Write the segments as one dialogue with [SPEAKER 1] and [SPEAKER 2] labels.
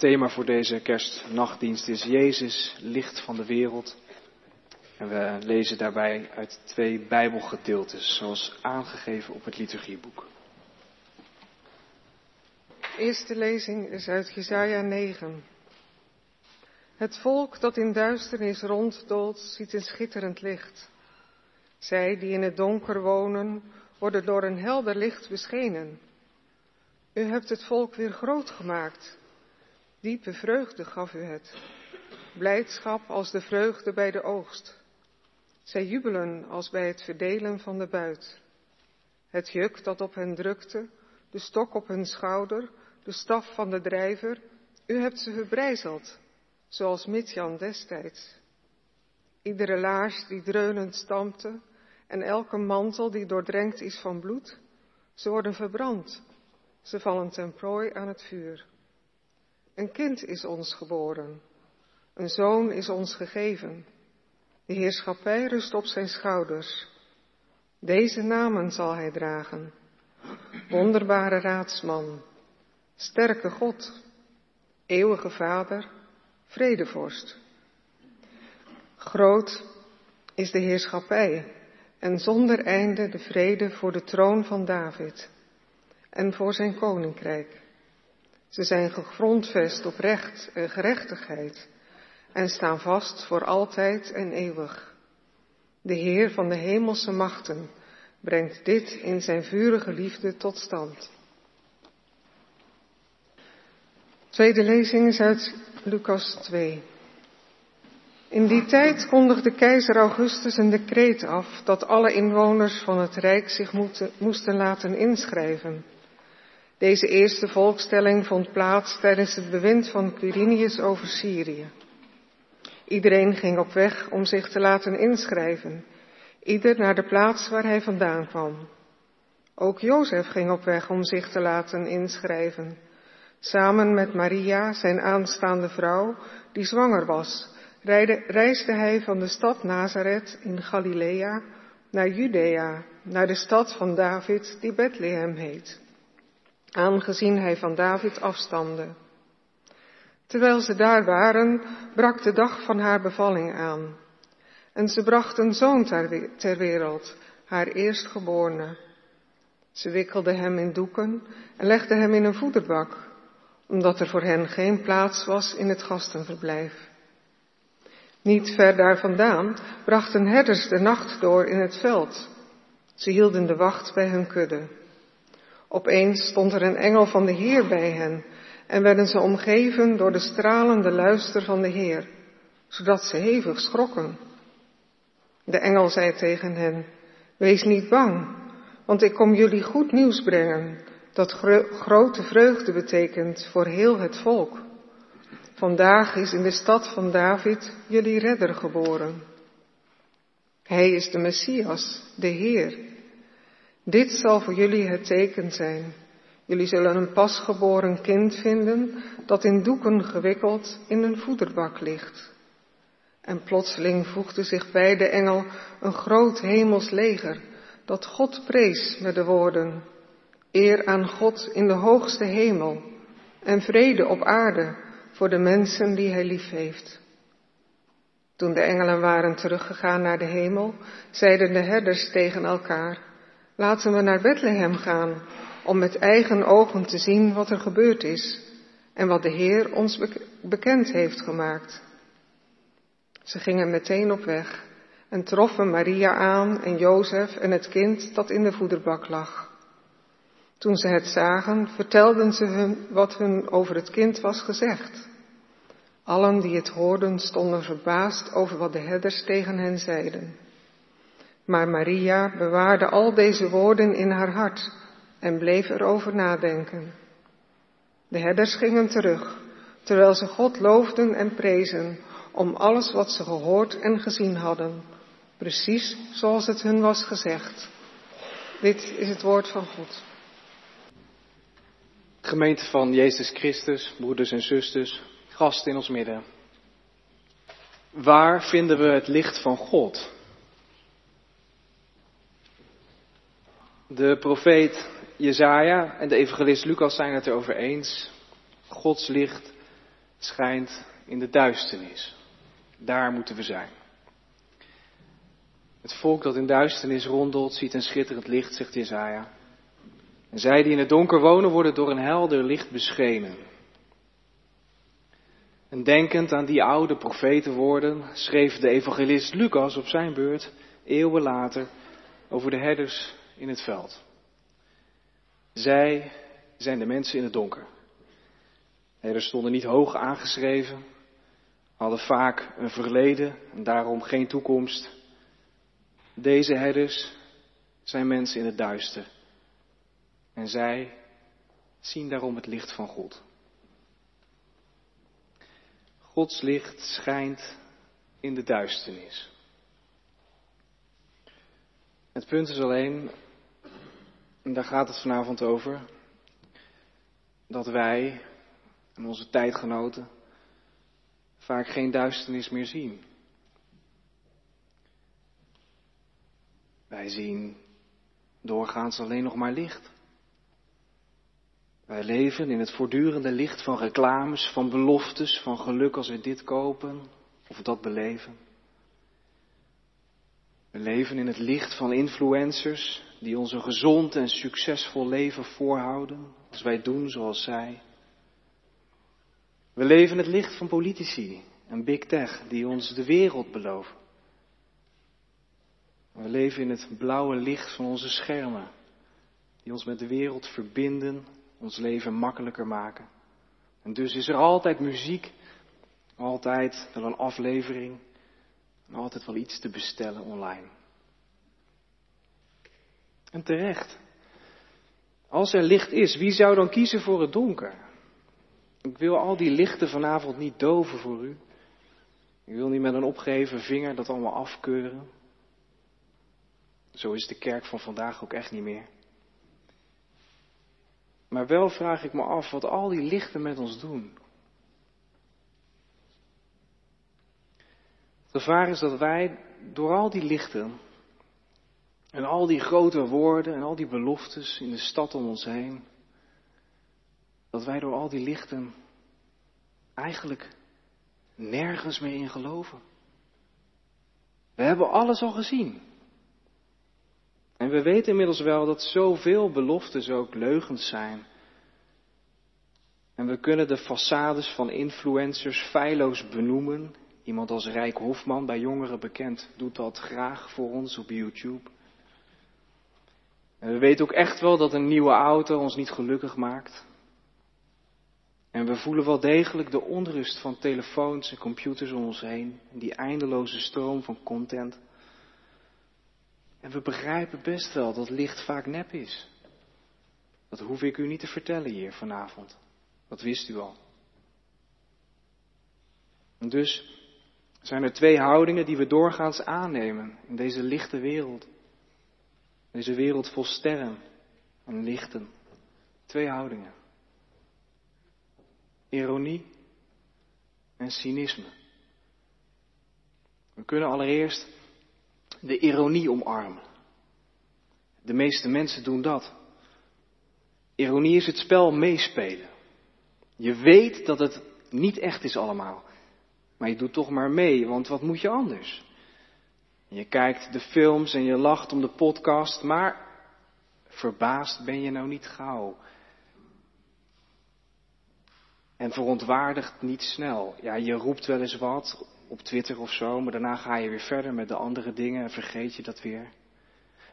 [SPEAKER 1] thema voor deze kerstnachtdienst is Jezus, licht van de wereld. En we lezen daarbij uit twee Bijbelgedeeltes, zoals aangegeven op het liturgieboek.
[SPEAKER 2] De eerste lezing is uit Jesaja 9. Het volk dat in duisternis ronddoolt, ziet een schitterend licht. Zij die in het donker wonen, worden door een helder licht beschenen. U hebt het volk weer groot gemaakt. Diepe vreugde gaf u het. Blijdschap als de vreugde bij de oogst. Zij jubelen als bij het verdelen van de buit. Het juk dat op hen drukte, de stok op hun schouder, de staf van de drijver, u hebt ze verbrijzeld, zoals Midjan destijds. Iedere laars die dreunend stampte en elke mantel die doordrenkt is van bloed, ze worden verbrand, ze vallen ten prooi aan het vuur. Een kind is ons geboren, een zoon is ons gegeven. De heerschappij rust op zijn schouders. Deze namen zal hij dragen. Wonderbare raadsman, sterke God, eeuwige Vader, vredevorst. Groot is de heerschappij en zonder einde de vrede voor de troon van David en voor zijn koninkrijk. Ze zijn gegrondvest op recht en gerechtigheid en staan vast voor altijd en eeuwig. De Heer van de hemelse machten brengt dit in zijn vurige liefde tot stand. Tweede lezing is uit Lucas 2. In die tijd kondigde keizer Augustus een decreet af dat alle inwoners van het Rijk zich moesten laten inschrijven. Deze eerste volkstelling vond plaats tijdens het bewind van Quirinius over Syrië. Iedereen ging op weg om zich te laten inschrijven, ieder naar de plaats waar hij vandaan kwam. Ook Jozef ging op weg om zich te laten inschrijven, samen met Maria, zijn aanstaande vrouw, die zwanger was, reisde hij van de stad Nazareth in Galilea naar Judea, naar de stad van David die Bethlehem heet aangezien hij van David afstamde. Terwijl ze daar waren, brak de dag van haar bevalling aan. En ze bracht een zoon ter wereld, haar eerstgeborene. Ze wikkelde hem in doeken en legde hem in een voederbak, omdat er voor hen geen plaats was in het gastenverblijf. Niet ver daar vandaan brachten herders de nacht door in het veld. Ze hielden de wacht bij hun kudde. Opeens stond er een engel van de Heer bij hen en werden ze omgeven door de stralende luister van de Heer, zodat ze hevig schrokken. De engel zei tegen hen, wees niet bang, want ik kom jullie goed nieuws brengen, dat grote vreugde betekent voor heel het volk. Vandaag is in de stad van David jullie redder geboren. Hij is de Messias, de Heer. Dit zal voor jullie het teken zijn. Jullie zullen een pasgeboren kind vinden dat in doeken gewikkeld in een voederbak ligt. En plotseling voegde zich bij de engel een groot hemels leger dat God prees met de woorden, eer aan God in de hoogste hemel en vrede op aarde voor de mensen die hij lief heeft. Toen de engelen waren teruggegaan naar de hemel, zeiden de herders tegen elkaar, Laten we naar Bethlehem gaan om met eigen ogen te zien wat er gebeurd is en wat de Heer ons bekend heeft gemaakt. Ze gingen meteen op weg en troffen Maria aan en Jozef en het kind dat in de voederbak lag. Toen ze het zagen, vertelden ze hun wat hun over het kind was gezegd. Allen die het hoorden stonden verbaasd over wat de herders tegen hen zeiden. Maar Maria bewaarde al deze woorden in haar hart en bleef erover nadenken. De herders gingen terug, terwijl ze God loofden en prezen om alles wat ze gehoord en gezien hadden, precies zoals het hun was gezegd. Dit is het woord van God.
[SPEAKER 1] Gemeente van Jezus Christus, broeders en zusters, gasten in ons midden. Waar vinden we het licht van God? De profeet Jezaja en de evangelist Lucas zijn het erover eens. Gods licht schijnt in de duisternis. Daar moeten we zijn. Het volk dat in duisternis rondelt, ziet een schitterend licht, zegt Jezaja. En zij die in het donker wonen, worden door een helder licht beschenen. En denkend aan die oude profetenwoorden, schreef de evangelist Lucas op zijn beurt, eeuwen later, over de herders in het veld. Zij zijn de mensen in het donker. Herders stonden niet hoog aangeschreven, hadden vaak een verleden en daarom geen toekomst. Deze herders zijn mensen in het duister. En zij zien daarom het licht van God. Gods licht schijnt in de duisternis. Het punt is alleen, daar gaat het vanavond over, dat wij en onze tijdgenoten vaak geen duisternis meer zien. Wij zien doorgaans alleen nog maar licht. Wij leven in het voortdurende licht van reclames, van beloftes, van geluk als we dit kopen of dat beleven. We leven in het licht van influencers die ons een gezond en succesvol leven voorhouden als wij doen zoals zij. We leven het licht van politici en big tech die ons de wereld beloven. We leven in het blauwe licht van onze schermen die ons met de wereld verbinden ons leven makkelijker maken. En dus is er altijd muziek, altijd wel een aflevering en altijd wel iets te bestellen online. En terecht. Als er licht is, wie zou dan kiezen voor het donker? Ik wil al die lichten vanavond niet doven voor u. Ik wil niet met een opgeheven vinger dat allemaal afkeuren. Zo is de kerk van vandaag ook echt niet meer. Maar wel vraag ik me af wat al die lichten met ons doen. Het gevaar is dat wij door al die lichten en al die grote woorden en al die beloftes in de stad om ons heen, dat wij door al die lichten eigenlijk nergens meer in geloven. We hebben alles al gezien. En we weten inmiddels wel dat zoveel beloftes ook leugens zijn. En we kunnen de façades van influencers feilloos benoemen. Iemand als Rijk Hofman, bij jongeren bekend, doet dat graag voor ons op YouTube. En we weten ook echt wel dat een nieuwe auto ons niet gelukkig maakt. En we voelen wel degelijk de onrust van telefoons en computers om ons heen. Die eindeloze stroom van content. En we begrijpen best wel dat licht vaak nep is. Dat hoef ik u niet te vertellen hier vanavond. Dat wist u al. En dus zijn er twee houdingen die we doorgaans aannemen in deze lichte wereld. Deze wereld vol sterren en lichten. Twee houdingen. Ironie en cynisme. We kunnen allereerst de ironie omarmen. De meeste mensen doen dat. Ironie is het spel meespelen. Je weet dat het niet echt is allemaal. Maar je doet toch maar mee, want wat moet je anders? Je kijkt de films en je lacht om de podcast, maar verbaasd ben je nou niet gauw. En verontwaardigd niet snel. Ja, je roept wel eens wat op Twitter of zo, maar daarna ga je weer verder met de andere dingen en vergeet je dat weer.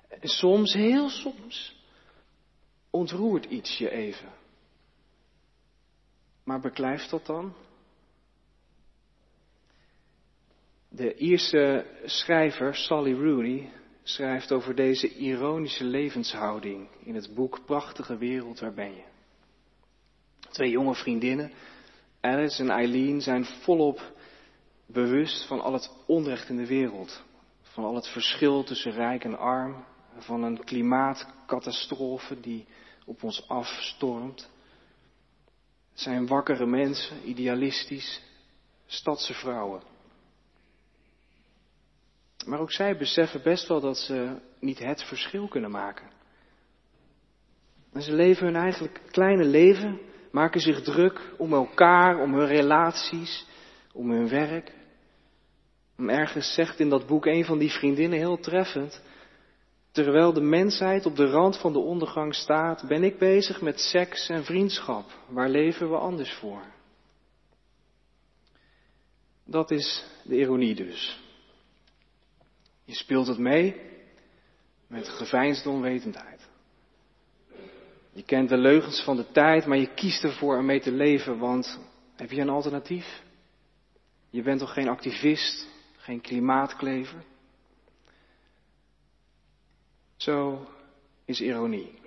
[SPEAKER 1] En soms, heel soms, ontroert iets je even. Maar beklijft dat dan? De Ierse schrijver Sally Rooney schrijft over deze ironische levenshouding in het boek Prachtige Wereld, waar ben je? Twee jonge vriendinnen, Alice en Eileen, zijn volop bewust van al het onrecht in de wereld. Van al het verschil tussen rijk en arm. Van een klimaatcatastrofe die op ons afstormt. Het zijn wakkere mensen, idealistisch, stadse vrouwen. Maar ook zij beseffen best wel dat ze niet het verschil kunnen maken. En ze leven hun eigenlijk kleine leven maken zich druk om elkaar, om hun relaties, om hun werk. En ergens zegt in dat boek een van die vriendinnen heel treffend, terwijl de mensheid op de rand van de ondergang staat, ben ik bezig met seks en vriendschap. Waar leven we anders voor? Dat is de ironie dus. Je speelt het mee met geveinsde onwetendheid. Je kent de leugens van de tijd, maar je kiest ervoor om mee te leven, want heb je een alternatief? Je bent toch geen activist, geen klimaatklever? Zo is ironie.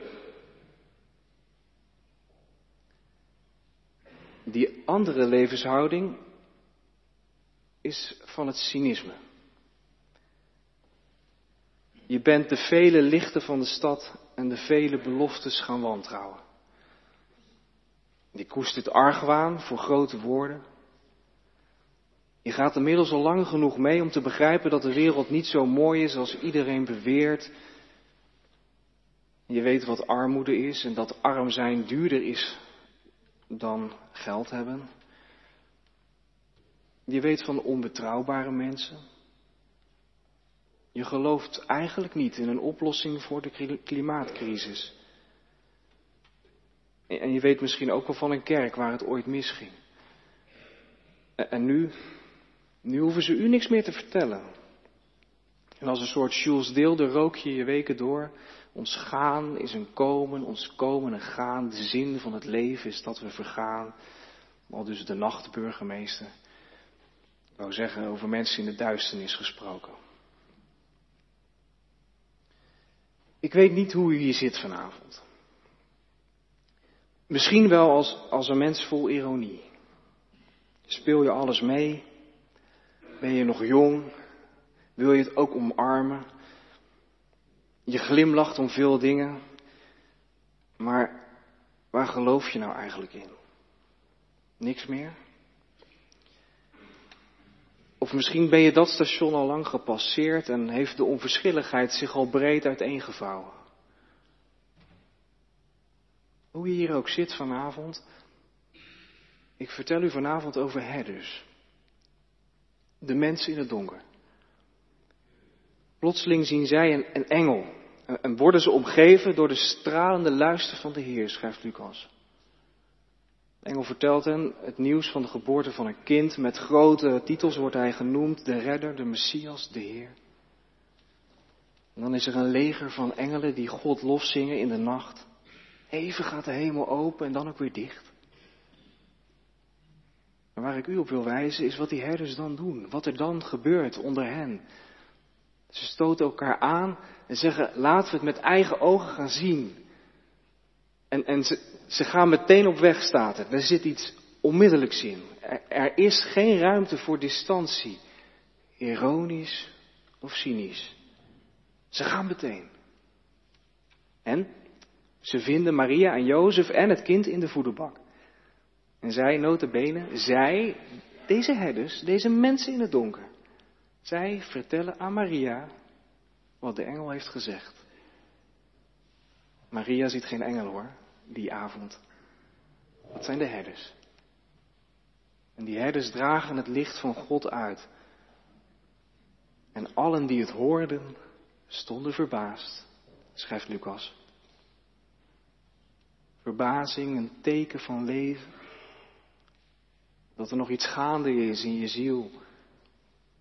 [SPEAKER 1] Die andere levenshouding is van het cynisme. Je bent de vele lichten van de stad en de vele beloftes gaan wantrouwen. Je koestert argwaan voor grote woorden. Je gaat inmiddels al lang genoeg mee om te begrijpen dat de wereld niet zo mooi is als iedereen beweert. Je weet wat armoede is en dat arm zijn duurder is dan geld hebben. Je weet van onbetrouwbare mensen. Je gelooft eigenlijk niet in een oplossing voor de klimaatcrisis. En je weet misschien ook wel van een kerk waar het ooit misging. En nu, nu hoeven ze u niks meer te vertellen. En als een soort Jules Deelde rook je je weken door. Ons gaan is een komen, ons komen en gaan. De zin van het leven is dat we vergaan. Al dus de nachtburgemeester. Ik wou zeggen over mensen in de duisternis gesproken. Ik weet niet hoe u hier zit vanavond. Misschien wel als, als een mens vol ironie. Speel je alles mee? Ben je nog jong? Wil je het ook omarmen? Je glimlacht om veel dingen. Maar waar geloof je nou eigenlijk in? Niks meer? Of misschien ben je dat station al lang gepasseerd en heeft de onverschilligheid zich al breed uiteengevouwen. Hoe je hier ook zit vanavond, ik vertel u vanavond over herders. De mensen in het donker. Plotseling zien zij een, een engel en worden ze omgeven door de stralende luister van de Heer, schrijft Lucas. De engel vertelt hen het nieuws van de geboorte van een kind. Met grote titels wordt hij genoemd, de redder, de Messias, de Heer. En dan is er een leger van engelen die God lof zingen in de nacht. Even gaat de hemel open en dan ook weer dicht. Maar waar ik u op wil wijzen is wat die herders dan doen. Wat er dan gebeurt onder hen. Ze stoten elkaar aan en zeggen, laten we het met eigen ogen gaan zien. En, en ze, ze gaan meteen op weg, staat er. Er zit iets onmiddellijks in. Er, er is geen ruimte voor distantie, ironisch of cynisch. Ze gaan meteen. En ze vinden Maria en Jozef en het kind in de voederbak. En zij, notabene, zij, deze herders, deze mensen in het donker, zij vertellen aan Maria wat de engel heeft gezegd. Maria ziet geen engel hoor die avond. Dat zijn de herders. En die herders dragen het licht van God uit. En allen die het hoorden, stonden verbaasd, schrijft Lucas. Verbazing, een teken van leven. Dat er nog iets gaande is in je ziel.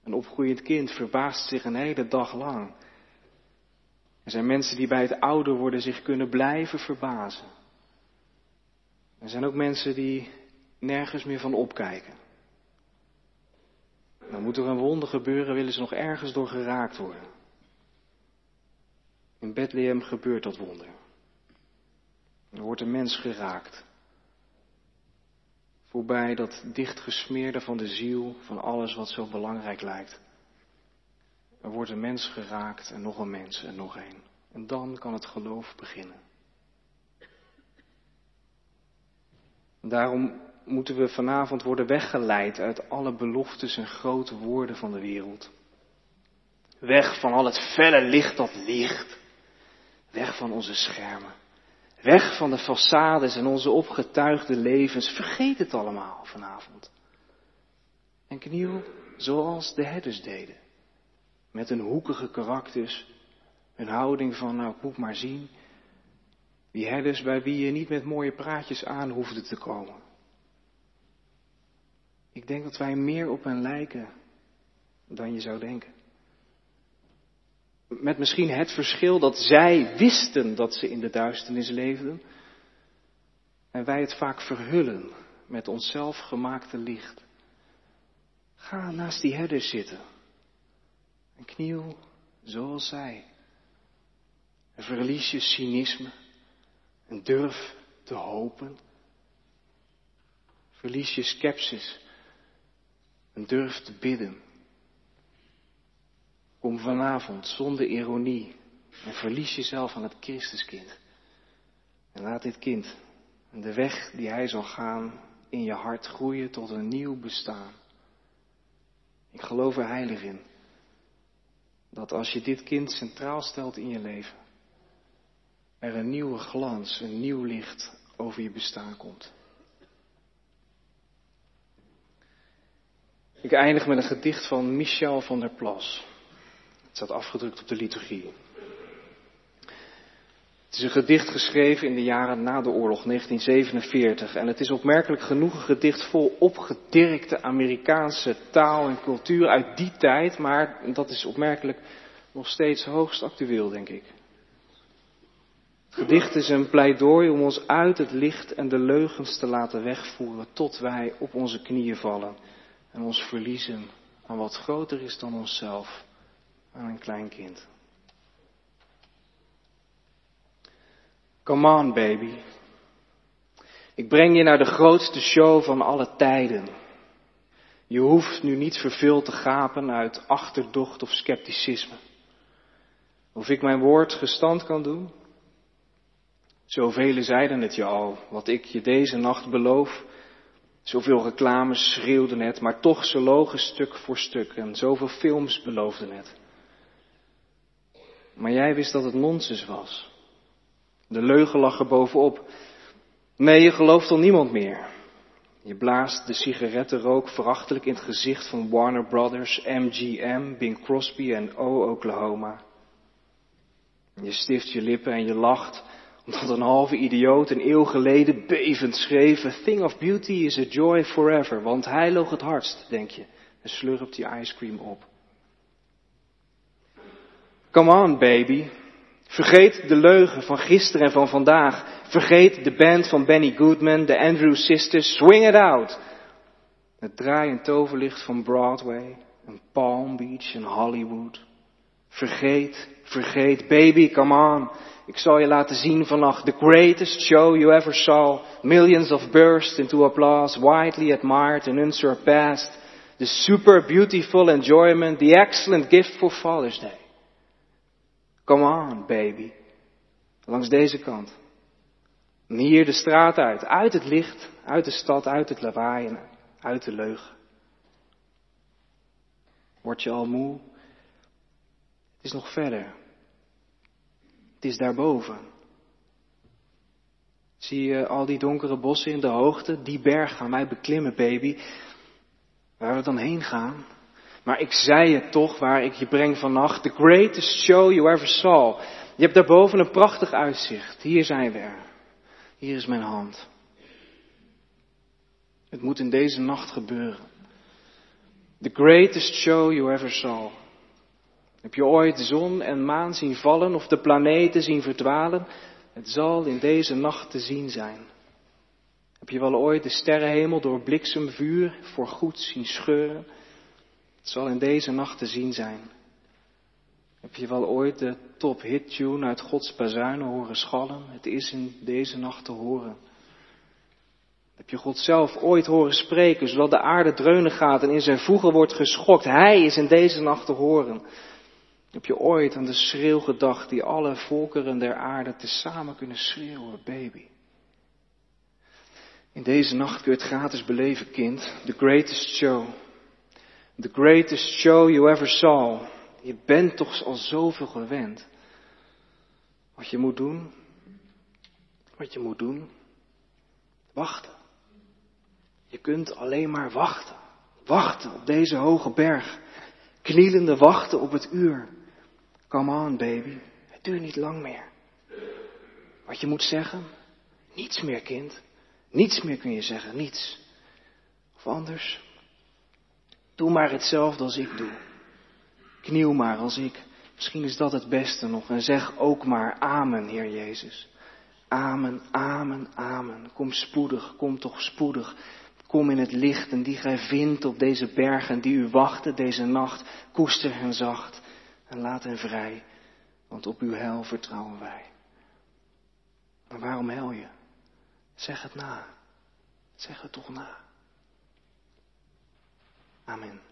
[SPEAKER 1] Een opgroeiend kind verbaast zich een hele dag lang. Er zijn mensen die bij het ouder worden zich kunnen blijven verbazen. Er zijn ook mensen die nergens meer van opkijken. Dan moet er een wonder gebeuren, willen ze nog ergens door geraakt worden. In Bethlehem gebeurt dat wonder. Er wordt een mens geraakt. Voorbij dat dichtgesmeerde van de ziel, van alles wat zo belangrijk lijkt. Er wordt een mens geraakt en nog een mens en nog een. En dan kan het geloof beginnen. Daarom moeten we vanavond worden weggeleid uit alle beloftes en grote woorden van de wereld. Weg van al het felle licht dat ligt. Weg van onze schermen. Weg van de façades en onze opgetuigde levens. Vergeet het allemaal vanavond. En kniel zoals de herders deden. Met hun hoekige karakters, hun houding van, nou ik moet maar zien. Die herders bij wie je niet met mooie praatjes aan hoefde te komen. Ik denk dat wij meer op hen lijken dan je zou denken. Met misschien het verschil dat zij wisten dat ze in de duisternis leefden. En wij het vaak verhullen met onszelf gemaakte licht. Ga naast die herders zitten. En kniel zoals zij. En verlies je cynisme. En durf te hopen. Verlies je sceptisch. En durf te bidden. Kom vanavond zonder ironie en verlies jezelf aan het Christuskind. En laat dit kind en de weg die hij zal gaan in je hart groeien tot een nieuw bestaan. Ik geloof er heilig in dat als je dit kind centraal stelt in je leven, er een nieuwe glans, een nieuw licht over je bestaan komt. Ik eindig met een gedicht van Michel van der Plas. Het staat afgedrukt op de liturgie. Het is een gedicht geschreven in de jaren na de oorlog, 1947. En het is opmerkelijk genoeg een gedicht vol opgedirkte Amerikaanse taal en cultuur uit die tijd. Maar dat is opmerkelijk nog steeds hoogst actueel, denk ik. Het gedicht is een pleidooi om ons uit het licht en de leugens te laten wegvoeren tot wij op onze knieën vallen en ons verliezen aan wat groter is dan onszelf aan een klein kind. Come on, baby. Ik breng je naar de grootste show van alle tijden. Je hoeft nu niet vervuld te gapen uit achterdocht of scepticisme. Of ik mijn woord gestand kan doen? Zoveel zeiden het je al, wat ik je deze nacht beloof. Zoveel reclames schreeuwden het, maar toch ze logen stuk voor stuk en zoveel films beloofden het. Maar jij wist dat het nonsens was. De leugen lag er bovenop. Nee, je gelooft al niemand meer. Je blaast de sigarettenrook verachtelijk in het gezicht van Warner Brothers, MGM, Bing Crosby en O Oklahoma. Je stift je lippen en je lacht, omdat een halve idioot een eeuw geleden bevend schreef: A thing of beauty is a joy forever, want hij loog het hardst, denk je, en slurpt die ice cream op. Come on, baby. Vergeet de leugen van gisteren en van vandaag. Vergeet de band van Benny Goodman, de Andrew Sisters. Swing it out. Het draaiend toverlicht van Broadway en Palm Beach en Hollywood. Vergeet, vergeet, baby, come on. Ik zal je laten zien vannacht the greatest show you ever saw. Millions of burst into applause, widely admired and unsurpassed. The super beautiful enjoyment, the excellent gift for Father's Day. Come on, baby. Langs deze kant. Hier de straat uit. Uit het licht, uit de stad, uit het lawaai en uit de leugen. Word je al moe? Het is nog verder. Het is daarboven. Zie je al die donkere bossen in de hoogte? Die berg gaan wij beklimmen, baby. Waar we dan heen gaan? Maar ik zei het toch waar ik je breng vannacht. The greatest show you ever saw. Je hebt daarboven een prachtig uitzicht. Hier zijn we er. Hier is mijn hand. Het moet in deze nacht gebeuren. The greatest show you ever saw. Heb je ooit zon en maan zien vallen of de planeten zien verdwalen? Het zal in deze nacht te zien zijn. Heb je wel ooit de sterrenhemel door bliksemvuur voor goed zien scheuren? Het zal in deze nacht te zien zijn. Heb je wel ooit de top hit tune uit Gods bazuinen horen schallen? Het is in deze nacht te horen. Heb je God zelf ooit horen spreken, zodat de aarde dreunen gaat en in zijn voegen wordt geschokt? Hij is in deze nacht te horen. Heb je ooit aan de schreeuw gedacht die alle volkeren der aarde tezamen kunnen schreeuwen, baby? In deze nacht kun je het gratis beleven, kind. The greatest show. The greatest show you ever saw. Je bent toch al zoveel gewend. Wat je moet doen? wat je moet doen? Wachten. Je kunt alleen maar wachten. Wachten op deze hoge berg. Knielende wachten op het uur. Come on, baby. Het duurt niet lang meer. Wat je moet zeggen? Niets meer, kind. Niets meer kun je zeggen, niets. Of anders, doe maar hetzelfde als ik doe. Kniel maar als ik. Misschien is dat het beste nog. En zeg ook maar Amen, Heer Jezus. Amen, amen, amen. Kom spoedig, kom toch spoedig. Kom in het licht en die gij vindt op deze bergen die u wachten deze nacht. Koester hen zacht en laat hen vrij, want op uw heil vertrouwen wij. Maar waarom hel je? Zeg het na. Zeg het toch na. Amen.